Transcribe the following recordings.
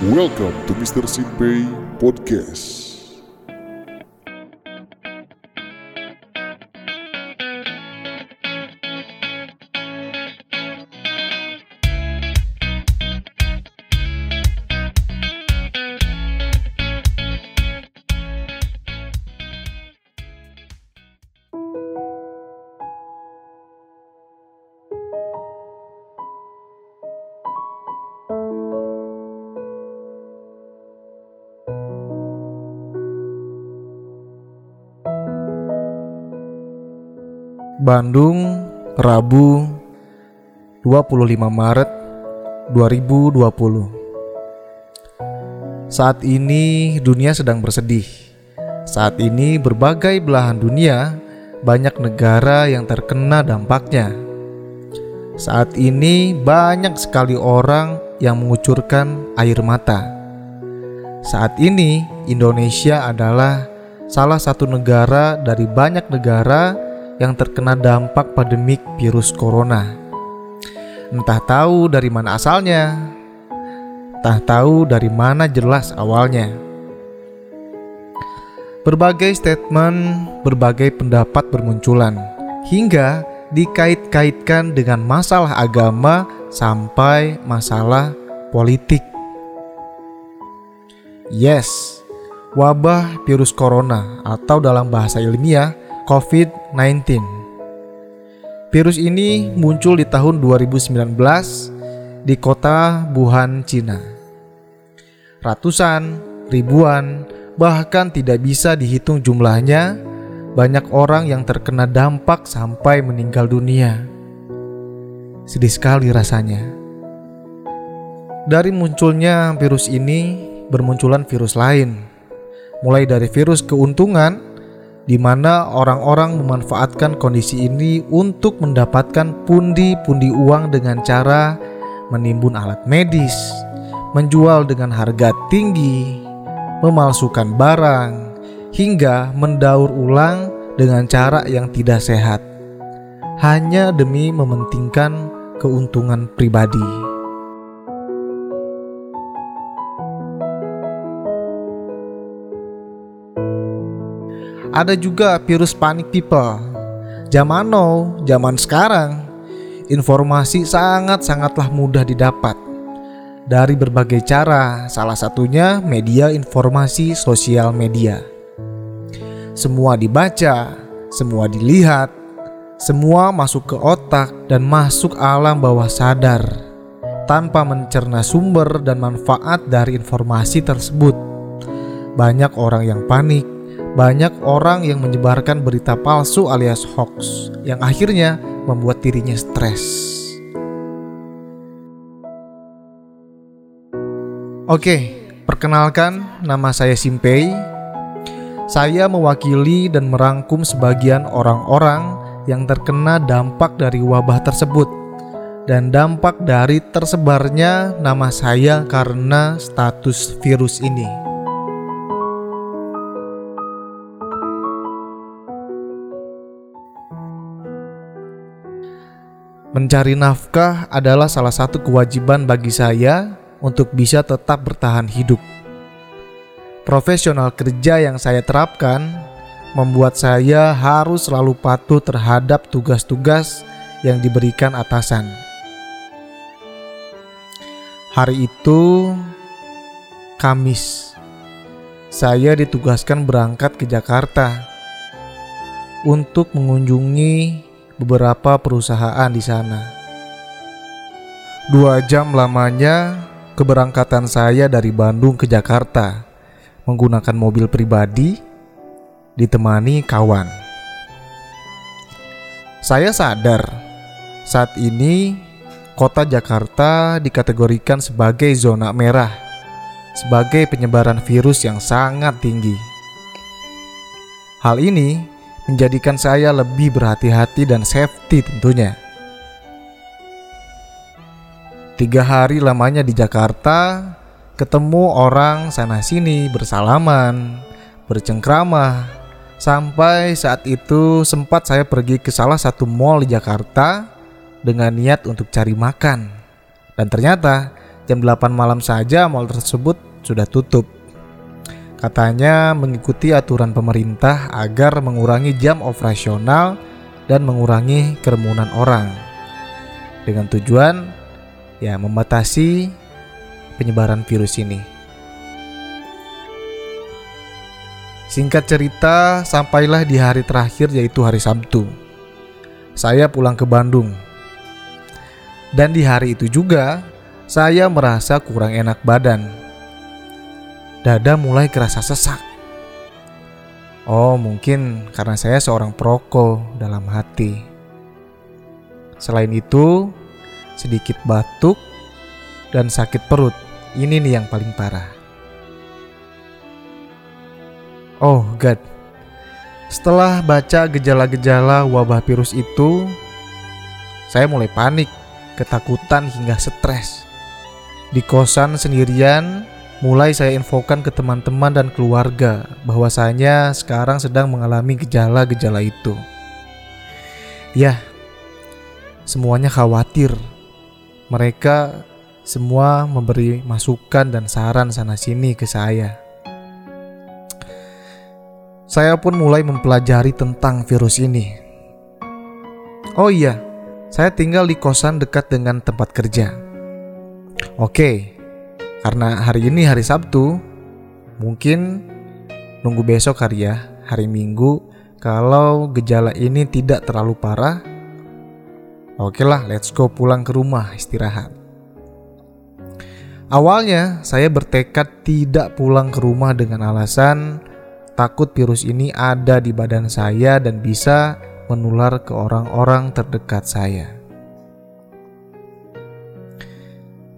Welcome to Mr. Simpei Podcast. Bandung, Rabu 25 Maret 2020 Saat ini dunia sedang bersedih. Saat ini berbagai belahan dunia banyak negara yang terkena dampaknya. Saat ini banyak sekali orang yang mengucurkan air mata. Saat ini Indonesia adalah salah satu negara dari banyak negara yang terkena dampak pandemik virus corona. Entah tahu dari mana asalnya, entah tahu dari mana jelas awalnya. Berbagai statement, berbagai pendapat bermunculan, hingga dikait-kaitkan dengan masalah agama sampai masalah politik. Yes, wabah virus corona atau dalam bahasa ilmiah COVID-19. Virus ini muncul di tahun 2019 di kota Wuhan, Cina. Ratusan, ribuan, bahkan tidak bisa dihitung jumlahnya, banyak orang yang terkena dampak sampai meninggal dunia. Sedih sekali rasanya. Dari munculnya virus ini, bermunculan virus lain. Mulai dari virus keuntungan di mana orang-orang memanfaatkan kondisi ini untuk mendapatkan pundi-pundi uang dengan cara menimbun alat medis, menjual dengan harga tinggi, memalsukan barang, hingga mendaur ulang dengan cara yang tidak sehat, hanya demi mementingkan keuntungan pribadi. Ada juga virus panic people. Zaman now, zaman sekarang, informasi sangat-sangatlah mudah didapat dari berbagai cara, salah satunya media informasi sosial media. Semua dibaca, semua dilihat, semua masuk ke otak dan masuk alam bawah sadar tanpa mencerna sumber dan manfaat dari informasi tersebut. Banyak orang yang panik, banyak orang yang menyebarkan berita palsu alias hoax yang akhirnya membuat dirinya stres. Oke, perkenalkan nama saya Simpei. Saya mewakili dan merangkum sebagian orang-orang yang terkena dampak dari wabah tersebut dan dampak dari tersebarnya nama saya karena status virus ini. Mencari nafkah adalah salah satu kewajiban bagi saya untuk bisa tetap bertahan hidup. Profesional kerja yang saya terapkan membuat saya harus selalu patuh terhadap tugas-tugas yang diberikan atasan. Hari itu, Kamis, saya ditugaskan berangkat ke Jakarta untuk mengunjungi beberapa perusahaan di sana. Dua jam lamanya keberangkatan saya dari Bandung ke Jakarta menggunakan mobil pribadi ditemani kawan. Saya sadar saat ini kota Jakarta dikategorikan sebagai zona merah sebagai penyebaran virus yang sangat tinggi. Hal ini menjadikan saya lebih berhati-hati dan safety tentunya. Tiga hari lamanya di Jakarta, ketemu orang sana-sini bersalaman, bercengkrama, sampai saat itu sempat saya pergi ke salah satu mall di Jakarta dengan niat untuk cari makan. Dan ternyata jam 8 malam saja mall tersebut sudah tutup. Katanya mengikuti aturan pemerintah agar mengurangi jam operasional dan mengurangi kerumunan orang. Dengan tujuan ya membatasi penyebaran virus ini. Singkat cerita, sampailah di hari terakhir yaitu hari Sabtu. Saya pulang ke Bandung. Dan di hari itu juga saya merasa kurang enak badan. Dada mulai kerasa sesak. Oh, mungkin karena saya seorang perokok dalam hati. Selain itu, sedikit batuk dan sakit perut. Ini nih yang paling parah. Oh, God. Setelah baca gejala-gejala wabah virus itu, saya mulai panik, ketakutan hingga stres. Di kosan sendirian, mulai saya infokan ke teman-teman dan keluarga bahwasanya sekarang sedang mengalami gejala-gejala itu. Ya, semuanya khawatir. Mereka semua memberi masukan dan saran sana-sini ke saya. Saya pun mulai mempelajari tentang virus ini. Oh iya, saya tinggal di kosan dekat dengan tempat kerja. Oke, karena hari ini hari Sabtu, mungkin nunggu besok hari ya, hari Minggu. Kalau gejala ini tidak terlalu parah, oke lah, let's go pulang ke rumah istirahat. Awalnya saya bertekad tidak pulang ke rumah dengan alasan takut virus ini ada di badan saya dan bisa menular ke orang-orang terdekat saya.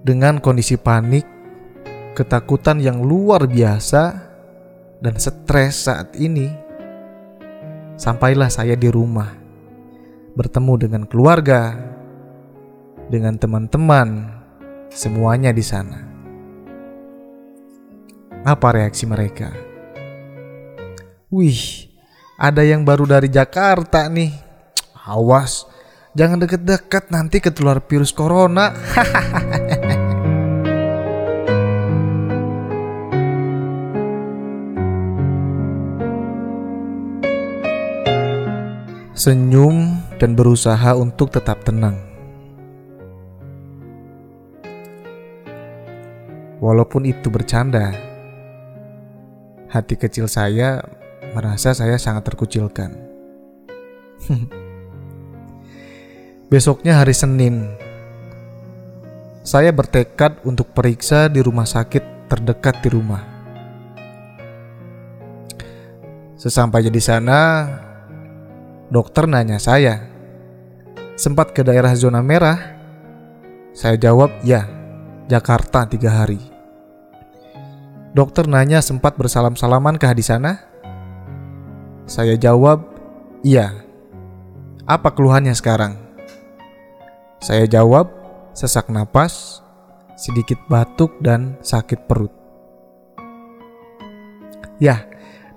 Dengan kondisi panik, ketakutan yang luar biasa, dan stres saat ini, sampailah saya di rumah, bertemu dengan keluarga, dengan teman-teman, semuanya di sana. Apa reaksi mereka? Wih, ada yang baru dari Jakarta nih. Awas, jangan deket-deket nanti ketular virus corona. Senyum dan berusaha untuk tetap tenang. Walaupun itu bercanda, hati kecil saya merasa saya sangat terkucilkan. Besoknya hari Senin, saya bertekad untuk periksa di rumah sakit terdekat di rumah. Sesampainya di sana, dokter nanya saya, sempat ke daerah zona merah? Saya jawab, ya, Jakarta tiga hari. Dokter nanya sempat bersalam-salaman kah di sana? Saya jawab, iya. Apa keluhannya sekarang? Saya jawab, sesak napas, sedikit batuk, dan sakit perut. Ya,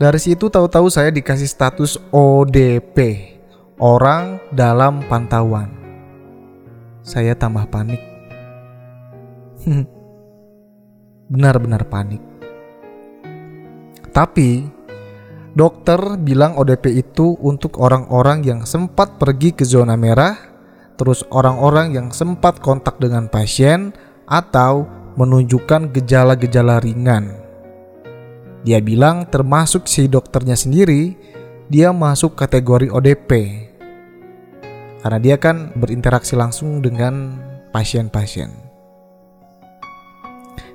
dari situ tahu-tahu saya dikasih status ODP, orang dalam pantauan. Saya tambah panik. Benar-benar panik. Tapi Dokter bilang ODP itu untuk orang-orang yang sempat pergi ke zona merah, terus orang-orang yang sempat kontak dengan pasien atau menunjukkan gejala-gejala ringan. Dia bilang termasuk si dokternya sendiri, dia masuk kategori ODP. Karena dia kan berinteraksi langsung dengan pasien-pasien.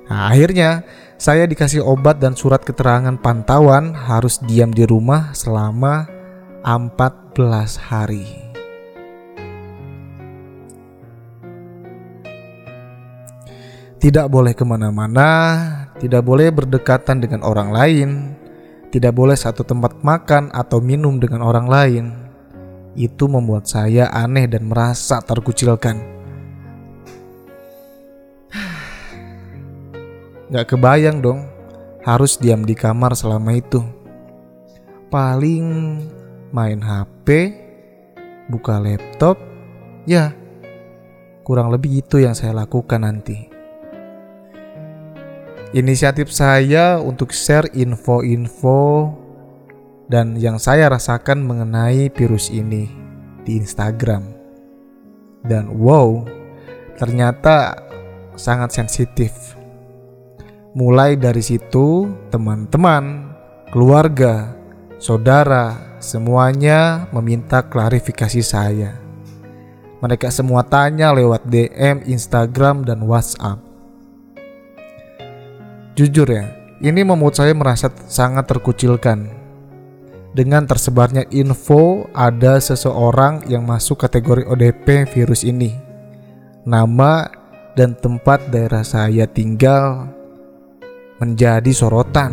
Nah, akhirnya saya dikasih obat dan surat keterangan pantauan harus diam di rumah selama 14 hari. Tidak boleh ke mana-mana, tidak boleh berdekatan dengan orang lain, tidak boleh satu tempat makan atau minum dengan orang lain. Itu membuat saya aneh dan merasa terkucilkan. Gak kebayang dong harus diam di kamar selama itu. Paling main HP, buka laptop, ya kurang lebih itu yang saya lakukan nanti. Inisiatif saya untuk share info-info dan yang saya rasakan mengenai virus ini di Instagram. Dan wow, ternyata sangat sensitif. Mulai dari situ, teman-teman, keluarga, saudara, semuanya meminta klarifikasi saya. Mereka semua tanya lewat DM, Instagram, dan WhatsApp. Jujur ya, ini membuat saya merasa sangat terkucilkan. Dengan tersebarnya info ada seseorang yang masuk kategori ODP virus ini. Nama dan tempat daerah saya tinggal menjadi sorotan.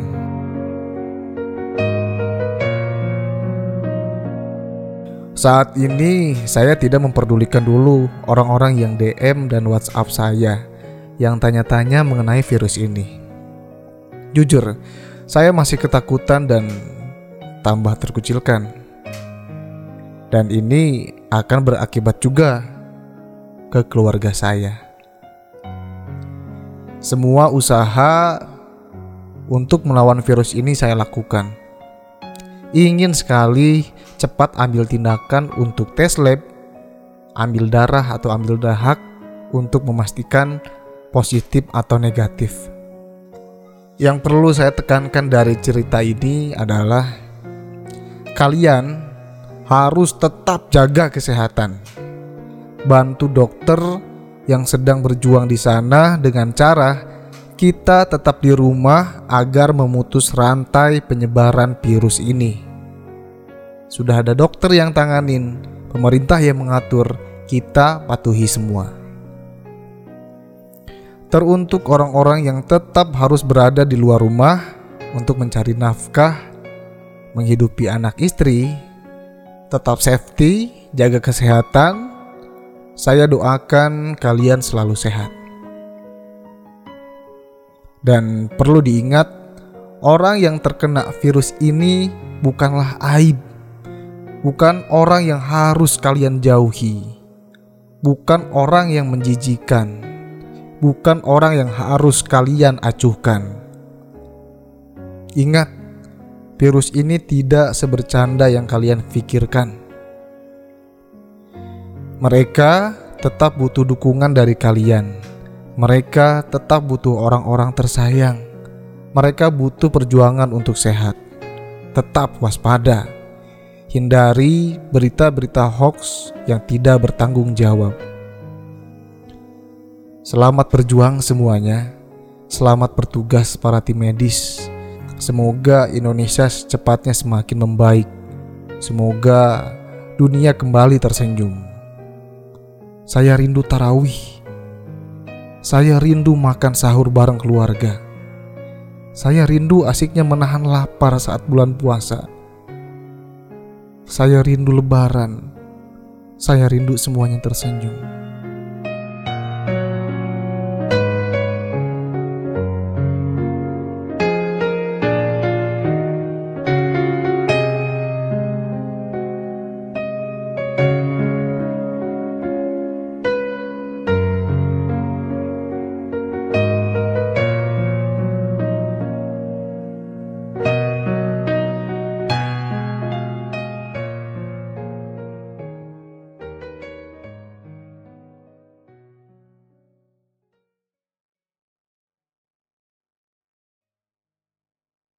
Saat ini saya tidak memperdulikan dulu orang-orang yang DM dan WhatsApp saya yang tanya-tanya mengenai virus ini. Jujur, saya masih ketakutan dan tambah terkucilkan. Dan ini akan berakibat juga ke keluarga saya. Semua usaha untuk melawan virus ini saya lakukan. Ingin sekali cepat ambil tindakan untuk tes lab, ambil darah atau ambil dahak untuk memastikan positif atau negatif. Yang perlu saya tekankan dari cerita ini adalah kalian harus tetap jaga kesehatan. Bantu dokter yang sedang berjuang di sana dengan cara kita tetap di rumah agar memutus rantai penyebaran virus ini. Sudah ada dokter yang tanganin, pemerintah yang mengatur, kita patuhi semua teruntuk orang-orang yang tetap harus berada di luar rumah untuk mencari nafkah, menghidupi anak istri, tetap safety, jaga kesehatan. Saya doakan kalian selalu sehat. Dan perlu diingat, orang yang terkena virus ini bukanlah aib, bukan orang yang harus kalian jauhi, bukan orang yang menjijikan bukan orang yang harus kalian acuhkan. Ingat, virus ini tidak sebercanda yang kalian pikirkan. Mereka tetap butuh dukungan dari kalian. Mereka tetap butuh orang-orang tersayang. Mereka butuh perjuangan untuk sehat. Tetap waspada. Hindari berita-berita hoax yang tidak bertanggung jawab. Selamat berjuang semuanya. Selamat bertugas para tim medis. Semoga Indonesia secepatnya semakin membaik. Semoga dunia kembali tersenyum. Saya rindu tarawih. Saya rindu makan sahur bareng keluarga. Saya rindu asiknya menahan lapar saat bulan puasa. Saya rindu lebaran. Saya rindu semuanya tersenyum.